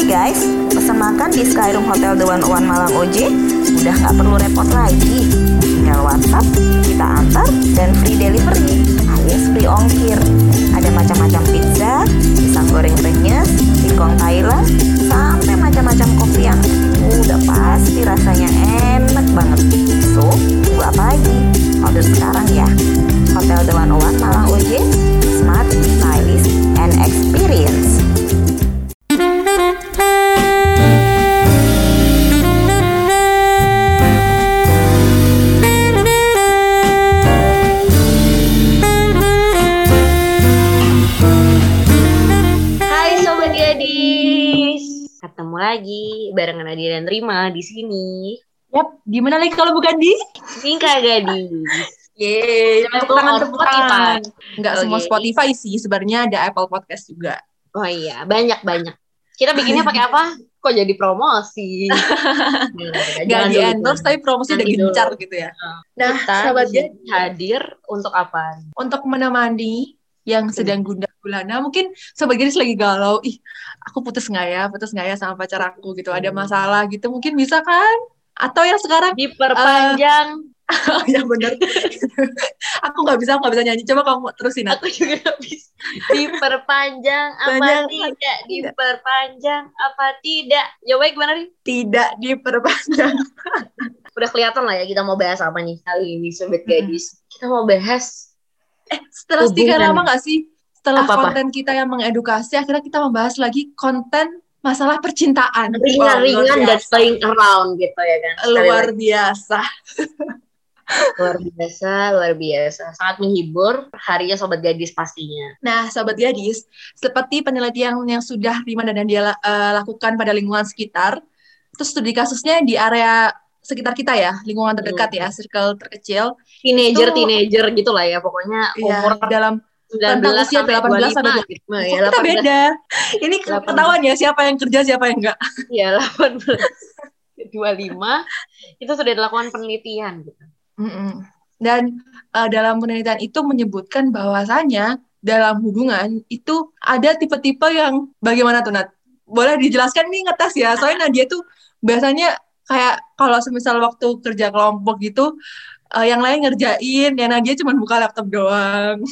Hai guys, pesan makan di Skyroom Hotel The One Malang OJ udah nggak perlu repot lagi. Tinggal WhatsApp, kita antar, dan free delivery alias free ongkir. Ada macam-macam pizza, pisang goreng renyes, singkong Thailand, sampai macam-macam kopi yang udah pasti rasanya enak banget. So, tunggu apa lagi? Order sekarang ya. Hotel The One Malang OJ, smart, stylish, and experience. Barengan Nadia dan Rima di sini. Yap, di mana lagi kalau bukan di? Singkat Gadis. Yeay, tepuk tangan, tepuk. Enggak semua Oke. Spotify sih, sebenarnya ada Apple Podcast juga. Oh iya, banyak banyak. Kita bikinnya pakai apa? Kok jadi promosi? Nah, Gak di endorse, tapi promosi udah gencar gitu ya. Nah, Kita sahabat hadir untuk apa? untuk menemani yang sedang gundah gulana, mungkin sobat gadis lagi galau, ih, aku putus nggak ya, putus nggak ya sama pacar aku gitu, ada Hmm. masalah gitu, mungkin bisa kan? Atau yang sekarang, Diperpanjang. oh ya bener, aku nggak bisa, nggak bisa nyanyi, coba kamu terusin. Aku juga nggak bisa. Diperpanjang apa Panjang. tidak? Diperpanjang apa tidak? Jawabannya gimana nih? Tidak diperpanjang. Udah kelihatan lah ya kita mau bahas apa nih kali ini Sobat Mm-mm. Gadis. Kita mau bahas Eh, setelah Hubungan. lama nggak sih? Setelah Apa-apa? konten kita yang mengedukasi, akhirnya kita membahas lagi konten masalah percintaan. Ringan-ringan dan playing around gitu ya kan. Sekali luar lagi, biasa. luar biasa, luar biasa. Sangat menghibur harinya sobat gadis pastinya. Nah, sobat gadis, seperti penelitian yang sudah Rima dan Nadia eh, lakukan pada lingkungan sekitar, itu studi kasusnya di area sekitar kita ya, lingkungan terdekat ya, circle terkecil, Teenager, Itu- teenager gitu lah ya pokoknya ya, umur dalam 19 rentang usia sampai 18 sampai 25 gitu. Nah, Kok ya, kita 18, beda. Ini 18. ketahuan ya siapa yang kerja, siapa yang enggak. ya 18 25 itu sudah dilakukan penelitian gitu. Dan eh, dalam penelitian itu menyebutkan bahwasanya dalam hubungan itu ada tipe-tipe yang bagaimana tuh Nat? Boleh dijelaskan nih ngetes ya. Soalnya Nadia tuh biasanya kayak kalau semisal waktu kerja kelompok gitu eh, yang lain ngerjain, ya Nadia cuma buka laptop doang.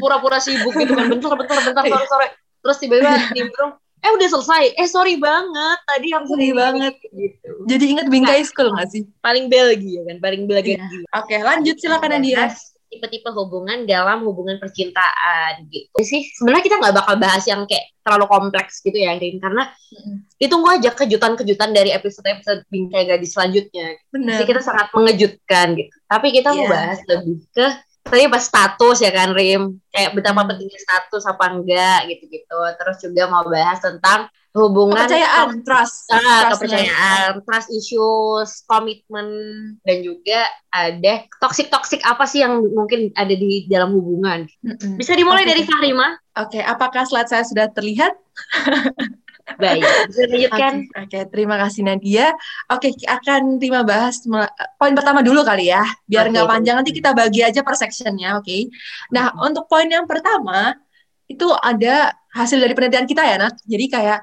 Pura-pura sibuk gitu kan. Bentar, bentar, bentar, sore, sore. Terus tiba-tiba nimbrung, eh udah selesai. Eh sorry banget, tadi aku Sorry ini." banget. Gitu. Jadi ingat bingkai school nggak sih? Paling Belgia kan, paling Belgia. Iya. Oke, lanjut silakan Nadia. Tipe-tipe hubungan dalam hubungan percintaan gitu sih sebenarnya kita nggak bakal bahas yang kayak terlalu kompleks gitu ya Rin karena Mm. ditunggu aja kejutan-kejutan dari episode-episode bingkai gadis selanjutnya Bener. jadi kita sangat mengejutkan gitu tapi kita mau Iya. bahas lebih ke tadi pas status ya kan Rim kayak betapa Hmm. pentingnya status apa enggak gitu-gitu terus juga mau bahas tentang hubungan Kepercayaan, trust. Ah, Trustnya. kepercayaan, trust issues, komitmen, dan juga ada toxic-toxic apa sih yang mungkin ada di dalam hubungan. Mm-mm. Bisa dimulai Oke. dari Fahrima? Oke, apakah slide saya sudah terlihat? Baik, bisa lanjutkan. Oke, oke, terima kasih Nadia. Oke, ki- akan Rima bahas poin pertama dulu kali ya, biar nggak boleh. panjang nanti kita bagi aja per sectionnya, oke? Nah, untuk poin yang pertama itu ada hasil dari penelitian kita ya, Nat. Jadi kayak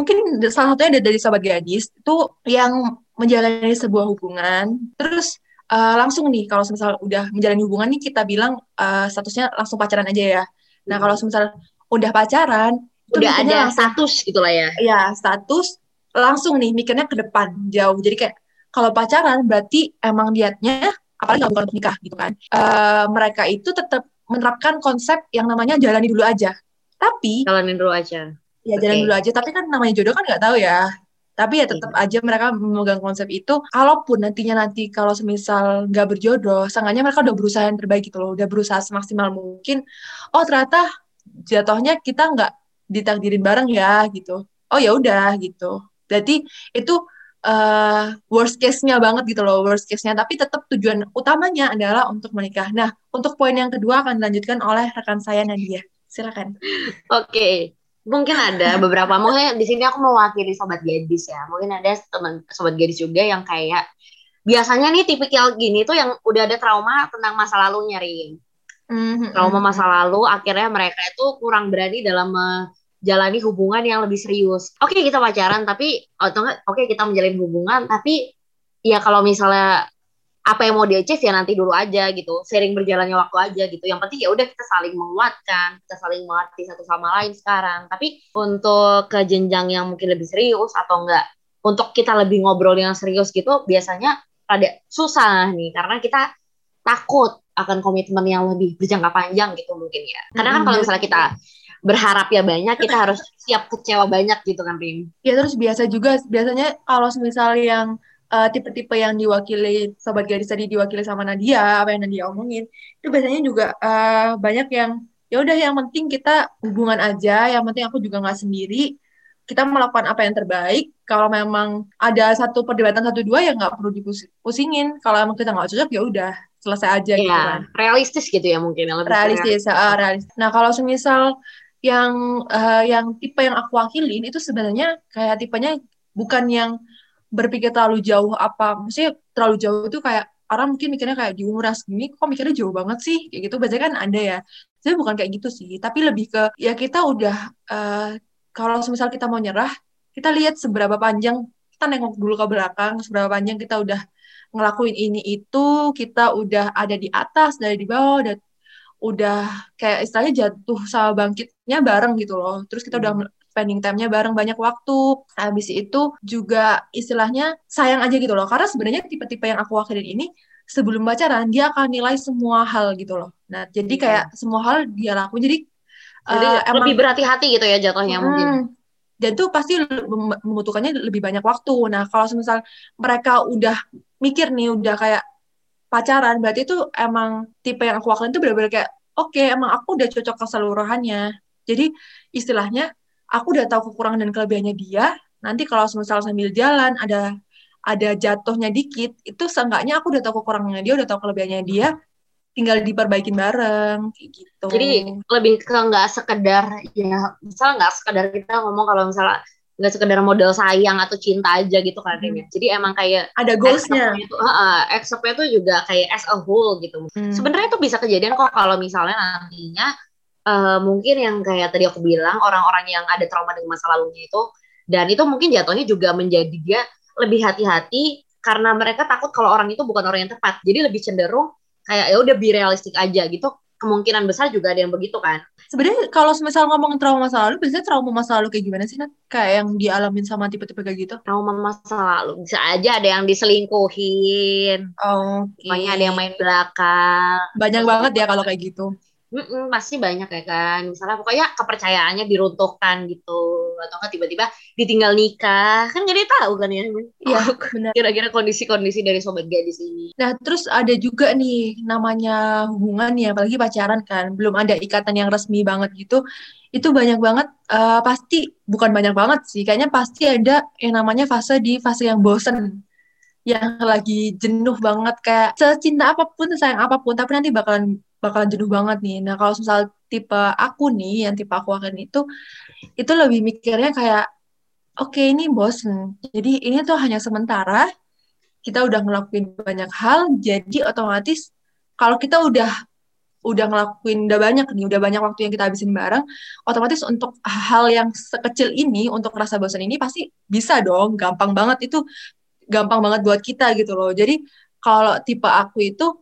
mungkin salah satunya ada dari sobat gadis itu yang menjalani sebuah hubungan, terus eh, langsung nih kalau misal udah menjalani hubungan nih kita bilang eh, statusnya langsung pacaran aja ya. Nah, kalau misal udah pacaran itu udah ada langsung status gitu lah ya. ya status langsung nih mikirnya ke depan jauh jadi kayak kalau pacaran berarti emang niatnya apalagi nggak bukan untuk nikah gitu kan Eh, mereka itu tetap menerapkan konsep yang namanya jalani dulu aja tapi Jalanin dulu aja. Ya jalan dulu aja. Tapi kan namanya jodoh kan nggak tahu ya. Tapi ya tetap aja mereka memegang konsep itu. Kalaupun nantinya nanti kalau semisal nggak berjodoh seenggaknya mereka udah berusaha yang terbaik gitu loh. Udah berusaha semaksimal mungkin. Oh ternyata jatuhnya kita nggak ditakdirin bareng ya gitu. Oh ya udah gitu. Berarti itu eh, worst case-nya banget gitu loh worst case-nya. Tapi tetap tujuan utamanya adalah untuk menikah. Nah untuk poin yang kedua akan dilanjutkan oleh rekan saya Nadia. Silakan. Oke. Mungkin ada beberapa, mungkin di sini aku mewakili sobat gadis ya. Mungkin ada teman sobat gadis juga yang kayak biasanya nih tipikal gini tuh yang udah ada trauma tentang masa lalunya Rin. Mhm. trauma masa lalu akhirnya mereka itu kurang berani dalam me- jalani hubungan yang lebih serius. Oke kita pacaran tapi atau enggak oke kita menjalin hubungan tapi ya kalau misalnya apa yang mau di achieve ya nanti dulu aja gitu. Sering berjalannya waktu aja gitu. Yang penting ya udah kita saling menguatkan kita saling mengerti satu sama lain sekarang. Tapi untuk ke jenjang yang mungkin lebih serius atau enggak untuk kita lebih ngobrol yang serius gitu biasanya ada susah nih. Karena kita takut akan komitmen yang lebih berjangka panjang gitu mungkin ya. Karena kan kalau misalnya kita berharap ya banyak kita harus siap kecewa banyak gitu kan Rim? Ya terus biasa juga biasanya kalau misal yang uh, tipe-tipe yang diwakili sobat gadis tadi diwakili sama Nadia apa yang Nadia omongin itu biasanya juga uh, banyak yang ya udah yang penting kita hubungan aja yang penting aku juga nggak sendiri kita melakukan apa yang terbaik kalau memang ada satu perdebatan satu dua ya nggak perlu dipusingin kalau emang kita nggak cocok ya udah selesai aja ya, gitu kan. realistis gitu ya mungkin yang lebih realistis uh, realistis. Nah kalau semisal yang uh, yang tipe yang aku wakilin itu sebenarnya kayak tipenya bukan yang berpikir terlalu jauh apa maksudnya terlalu jauh itu kayak orang mungkin mikirnya kayak di umur segini kok mikirnya jauh banget sih? Kayak gitu. Biasanya kan ada ya. Saya bukan kayak gitu sih. Tapi lebih ke ya kita udah uh, kalau misal kita mau nyerah kita lihat seberapa panjang kita nengok dulu ke belakang seberapa panjang kita udah ngelakuin ini itu kita udah ada di atas dari di bawah udah udah kayak istilahnya jatuh sama bangkitnya bareng gitu loh. Terus kita udah hmm spending time-nya bareng banyak waktu. Habis itu juga istilahnya sayang aja gitu loh. Karena sebenarnya tipe-tipe yang aku wakilin ini sebelum pacaran dia akan nilai semua hal gitu loh. Nah, jadi hmm. kayak semua hal dia lakuin. Jadi, jadi uh, emang, lebih berhati-hati gitu ya jatuhnya hmm, mungkin. Dan tuh pasti membutuhkannya lebih banyak waktu. Nah, kalau misal mereka udah mikir nih, udah kayak pacaran, berarti itu emang tipe yang aku wakilin tuh bener-bener kayak, oke, okay, emang aku udah cocok keseluruhannya. Jadi istilahnya aku udah tahu kekurangan dan kelebihannya dia nanti kalau misal sambil jalan ada ada jatuhnya dikit itu seenggaknya aku udah tahu kekurangannya dia udah tahu kelebihannya dia tinggal diperbaikin bareng kayak gitu jadi lebih ke nggak sekedar ya misal nggak sekedar kita ngomong kalau misalnya nggak sekedar model sayang atau cinta aja gitu kan hmm. jadi emang kayak ada goalsnya itu uh, tuh juga kayak as a whole gitu hmm. sebenarnya itu bisa kejadian kok kalau misalnya nantinya uh, mungkin yang kayak tadi aku bilang orang-orang yang ada trauma dengan masa lalunya itu dan itu mungkin jatuhnya juga menjadi dia lebih hati-hati karena mereka takut kalau orang itu bukan orang yang tepat. Jadi lebih cenderung kayak ya udah bi realistik aja gitu. Kemungkinan besar juga ada yang begitu kan. Sebenarnya kalau misal ngomongin trauma masa lalu biasanya trauma masa lalu kayak gimana sih Nat? kayak yang dialamin sama tipe-tipe kayak gitu? Trauma masa lalu. Bisa aja ada yang diselingkuhin. Oh okay. ada yang main belakang. Banyak banget ya kalau kayak gitu Mm-mm, pasti banyak ya kan. Misalnya pokoknya kepercayaannya diruntuhkan gitu atau kan tiba-tiba ditinggal nikah. Kan jadi tahu kan ya. Iya, oh, benar. Kira-kira kondisi-kondisi dari sobat gadis ini. Nah, terus ada juga nih namanya hubungan ya, apalagi pacaran kan, belum ada ikatan yang resmi banget gitu. Itu banyak banget uh, pasti bukan banyak banget sih, kayaknya pasti ada yang namanya fase di fase yang bosen yang lagi jenuh banget kayak secinta apa pun sayang apa pun tapi nanti bakalan bakalan jenuh banget nih. Nah, kalau misal tipe aku nih, yang tipe aku akan itu, itu lebih mikirnya kayak, oke okay, ini bosen. Jadi ini tuh hanya sementara, kita udah ngelakuin banyak hal, jadi otomatis kalau kita udah udah ngelakuin udah banyak nih, udah banyak waktu yang kita habisin bareng, otomatis untuk hal yang sekecil ini, untuk rasa bosan ini pasti bisa dong, gampang banget itu gampang banget buat kita gitu loh. Jadi kalau tipe aku itu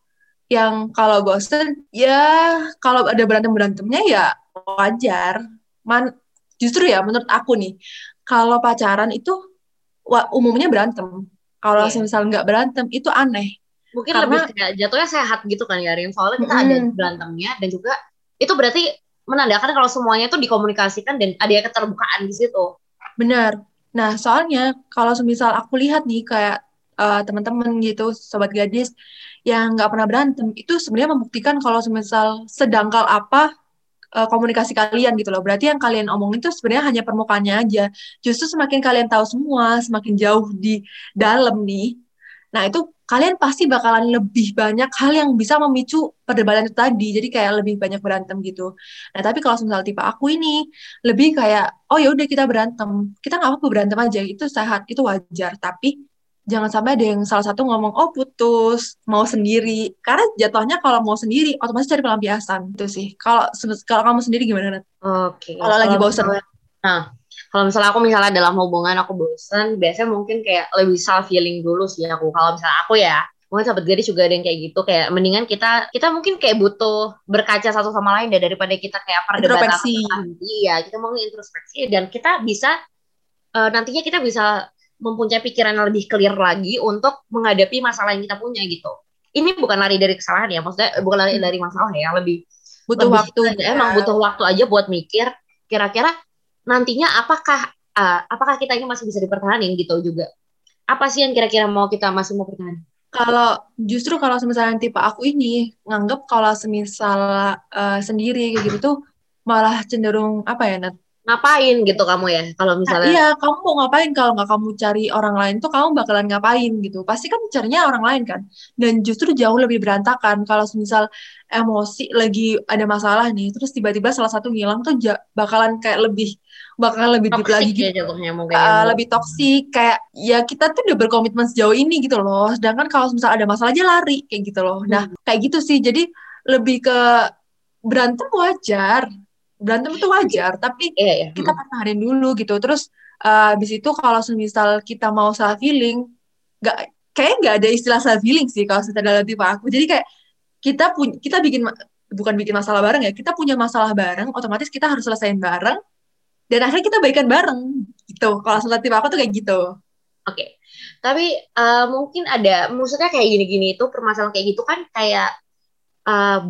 yang kalau bosen ya kalau ada berantem berantemnya ya wajar. Man justru ya menurut aku nih kalau pacaran itu wa, umumnya berantem. Kalau yeah. misal nggak berantem itu aneh. Mungkin Karena, lebih kayak jatuhnya sehat gitu kan ya Rin. Soalnya kita mm, ada berantemnya dan juga itu berarti menandakan kalau semuanya itu dikomunikasikan dan ada keterbukaan di situ. Benar. Nah soalnya kalau semisal aku lihat nih kayak uh, teman-teman gitu sobat gadis yang nggak pernah berantem itu sebenarnya membuktikan kalau semisal sedangkal apa uh, komunikasi kalian gitu loh. Berarti yang kalian omongin itu sebenarnya hanya permukaannya aja. Justru semakin kalian tahu semua, semakin jauh di dalam nih. Nah, itu kalian pasti bakalan lebih banyak hal yang bisa memicu perdebatan itu tadi. Jadi kayak lebih banyak berantem gitu. Nah, tapi kalau misal tipe aku ini lebih kayak oh ya udah kita berantem. Kita nggak apa-apa berantem aja. Itu sehat, itu wajar. Tapi jangan sampai ada yang salah satu ngomong oh putus mau sendiri. Karena jatuhnya kalau mau sendiri otomatis cari pelampiasan. Itu sih. Kalau kalau kamu sendiri gimana Oke okay. kalau lagi bosan Nah, kalau misalnya aku misalnya dalam hubungan aku bosan, biasanya mungkin kayak lebih self healing dulu sih aku. Kalau misalnya aku ya, mungkin sahabat gadis juga ada yang kayak gitu. Kayak mendingan kita kita mungkin kayak butuh berkaca satu sama lain deh daripada kita kayak perdebatan iya kita mau introspeksi dan kita bisa uh, nantinya kita bisa mempunyai pikiran yang lebih clear lagi untuk menghadapi masalah yang kita punya gitu ini bukan lari dari kesalahan ya maksudnya bukan lari hmm. dari masalah ya lebih butuh lebih waktu ya. emang butuh waktu aja buat mikir kira-kira nantinya apakah uh, apakah kita ini masih bisa dipertahankan gitu juga apa sih yang kira-kira mau kita masih mau pertahankan kalau justru kalau misalnya tipe aku ini nganggep kalau semisal uh, sendiri kayak gitu tuh malah cenderung apa ya Nat? Ngapain gitu kamu ya kalau nah, misalnya? Nah, iya, kamu mau ngapain kalau nggak kamu cari orang lain tuh kamu bakalan ngapain gitu? Pasti kan carinya orang lain kan. Dan justru jauh lebih berantakan kalau misal emosi lagi ada masalah nih, terus tiba-tiba salah satu ngilang tuh bakalan kayak lebih bakal lebih deep lagi ya gitu. Ya, uh, lebih toksik kayak ya kita tuh udah berkomitmen sejauh ini gitu loh. Sedangkan kalau misal ada masalah aja lari kayak gitu loh. Nah, hmm. kayak gitu sih. Jadi lebih ke berantem wajar. Berantem itu wajar, tapi iya, iya. kita pertahanin dulu gitu. Terus uh, habis itu kalau misal kita mau self healing, nggak kayak nggak ada istilah self healing sih kalau kita dalam tipe aku. Jadi kayak kita punya kita bikin bukan bikin masalah bareng ya, kita punya masalah bareng, otomatis kita harus selesaiin bareng dan akhirnya kita baikan bareng gitu kalau salah tipe aku tuh kayak gitu oke okay. tapi uh, mungkin ada maksudnya kayak gini-gini itu permasalahan kayak gitu kan kayak uh,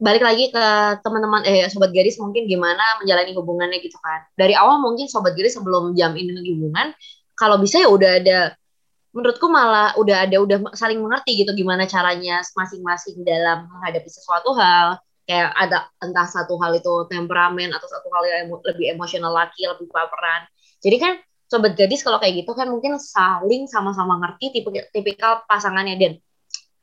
balik lagi ke teman-teman eh sobat garis mungkin gimana menjalani hubungannya gitu kan. Dari awal mungkin sobat garis sebelum jam ini hubungan kalau bisa ya udah ada menurutku malah udah ada udah saling mengerti gitu gimana caranya masing-masing dalam menghadapi sesuatu hal. Kayak ada entah satu hal itu temperamen atau satu hal yang lebih emosional laki lebih baperan. Jadi kan sobat gadis kalau kayak gitu kan mungkin saling sama-sama ngerti tipe tipikal pasangannya. Dan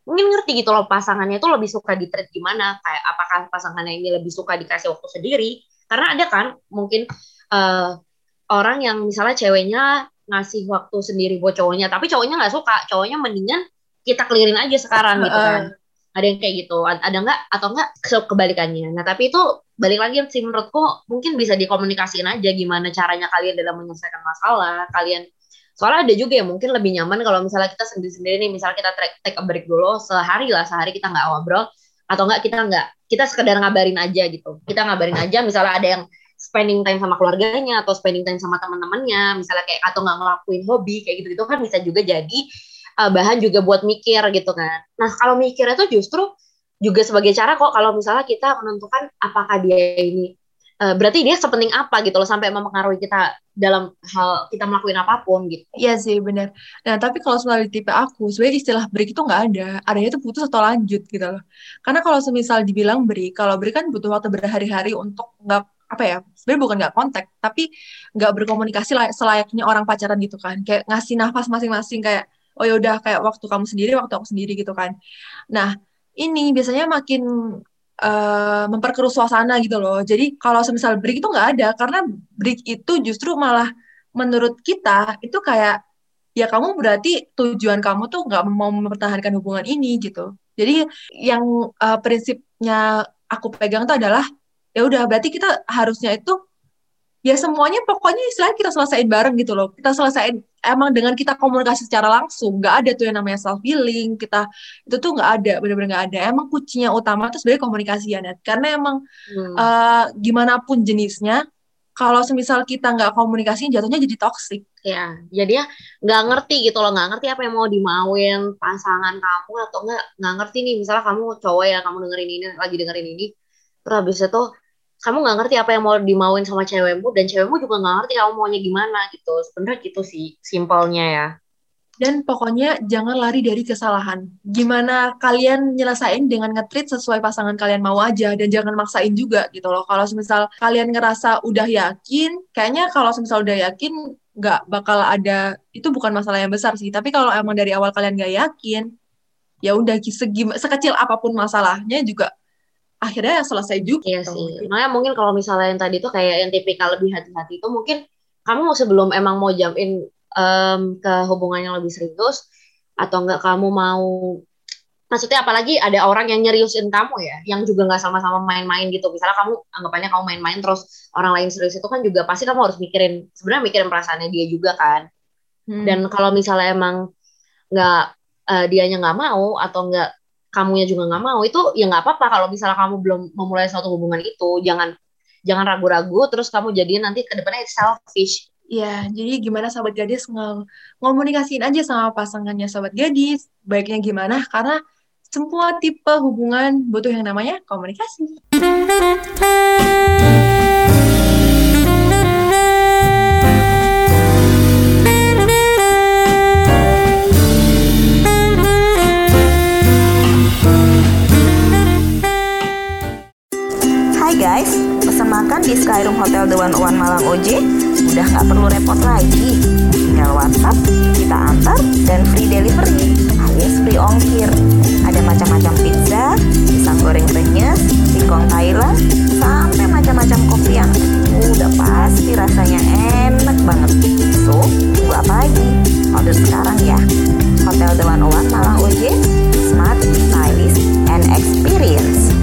mungkin ngerti gitu loh pasangannya itu lebih suka di treat gimana? Kayak apakah pasangannya ini lebih suka dikasih waktu sendiri? Karena ada kan mungkin uh, orang yang misalnya ceweknya ngasih waktu sendiri buat cowoknya tapi cowoknya nggak suka. Cowoknya mendingan kita clearin aja sekarang gitu kan. Ada yang kayak gitu. Ada nggak atau enggak kebalikannya? Nah tapi itu balik lagi sih menurutku mungkin bisa dikomunikasiin aja gimana caranya kalian dalam menyelesaikan masalah kalian soalnya ada juga yang mungkin lebih nyaman kalau misalnya kita sendiri-sendiri nih misalnya kita take, take a break dulu sehari lah sehari kita nggak ngobrol atau enggak kita nggak kita sekedar ngabarin aja gitu kita ngabarin aja misalnya ada yang spending time sama keluarganya atau spending time sama teman-temannya misalnya kayak atau nggak ngelakuin hobi kayak gitu gitu kan bisa juga jadi uh, bahan juga buat mikir gitu kan. Nah kalau mikirnya tuh justru juga sebagai cara kok kalau misalnya kita menentukan apakah dia ini uh, berarti dia sepenting apa gitu loh sampai mempengaruhi kita dalam hal kita melakukan apa pun gitu. Iya sih benar. Nah tapi kalau soal tipe aku sebenarnya istilah break itu nggak ada. Adanya itu putus atau lanjut gitu loh. Karena kalau semisal dibilang break, kalau break kan butuh waktu berhari-hari untuk nggak apa ya sebenarnya bukan nggak kontak tapi nggak berkomunikasi selayaknya orang pacaran gitu kan kayak ngasih nafas masing-masing kayak oh ya udah kayak waktu kamu sendiri waktu aku sendiri gitu kan nah ini biasanya makin uh, memperkeruh suasana gitu loh. Jadi kalau semisal break itu nggak ada karena break itu justru malah menurut kita itu kayak ya kamu berarti tujuan kamu tuh nggak mau mempertahankan hubungan ini gitu. Jadi yang uh, prinsipnya aku pegang itu adalah ya udah berarti kita harusnya itu ya semuanya pokoknya istilahnya kita selesaiin bareng gitu loh. Kita selesaiin emang dengan kita komunikasi secara langsung nggak ada tuh yang namanya self healing kita itu tuh nggak ada benar-benar nggak ada. Emang kuncinya utama tuh sebenarnya komunikasi ya Net. karena emang hmm. uh, gimana pun jenisnya kalau semisal kita nggak komunikasi jatuhnya jadi toxic. Ya jadi ya nggak ngerti gitu loh. Nggak ngerti apa yang mau dimauin pasangan kamu atau nggak. Nggak ngerti nih misalnya kamu cowok ya kamu dengerin ini lagi dengerin ini. Terus habis itu kamu nggak ngerti apa yang mau dimauin sama cewekmu dan cewekmu juga nggak ngerti kamu maunya gimana gitu sebenarnya gitu sih simpelnya ya dan pokoknya jangan lari dari kesalahan. Gimana kalian nyelesain dengan ngetrit sesuai pasangan kalian mau aja dan jangan maksain juga gitu loh. Kalau misal kalian ngerasa udah yakin, kayaknya kalau misal udah yakin nggak bakal ada itu bukan masalah yang besar sih. Tapi kalau emang dari awal kalian nggak yakin, ya udah segi sekecil apa pun masalahnya juga akhirnya selesai juga. Iya gitu. sih. Makanya mungkin kalau misalnya yang tadi tuh kayak yang tipikal lebih hati-hati itu mungkin kamu sebelum emang mau jamin um, ke hubungan yang lebih serius atau enggak kamu mau maksudnya apalagi ada orang yang nyeriusin kamu ya, yang juga nggak sama-sama main-main gitu. Misalnya kamu anggapannya kamu main-main terus orang lain serius itu kan juga pasti kamu harus mikirin sebenarnya mikirin perasaannya dia juga kan. Hmm. Dan kalau misalnya emang nggak uh, dianya nggak mau atau nggak kamunya juga nggak mau itu ya nggak apa-apa kalau misalnya kamu belum memulai suatu hubungan itu jangan jangan ragu-ragu terus kamu jadi nanti ke depannya selfish Ya, jadi gimana sahabat gadis ng ngomunikasiin aja sama pasangannya sahabat gadis, baiknya gimana? Karena semua tipe hubungan butuh yang namanya komunikasi. Hai guys, pesan makan di Skyroom Hotel The One One Malang OJ udah nggak perlu repot lagi. Tinggal WhatsApp, kita antar dan free delivery alias free ongkir. Ada macam-macam pizza, pisang goreng renyes, singkong Thailand, sampai macam-macam kopi yang udah pasti rasanya enak banget. So, tunggu apa lagi? Order sekarang ya. Hotel The One One Malang OJ, smart, stylish, and experience.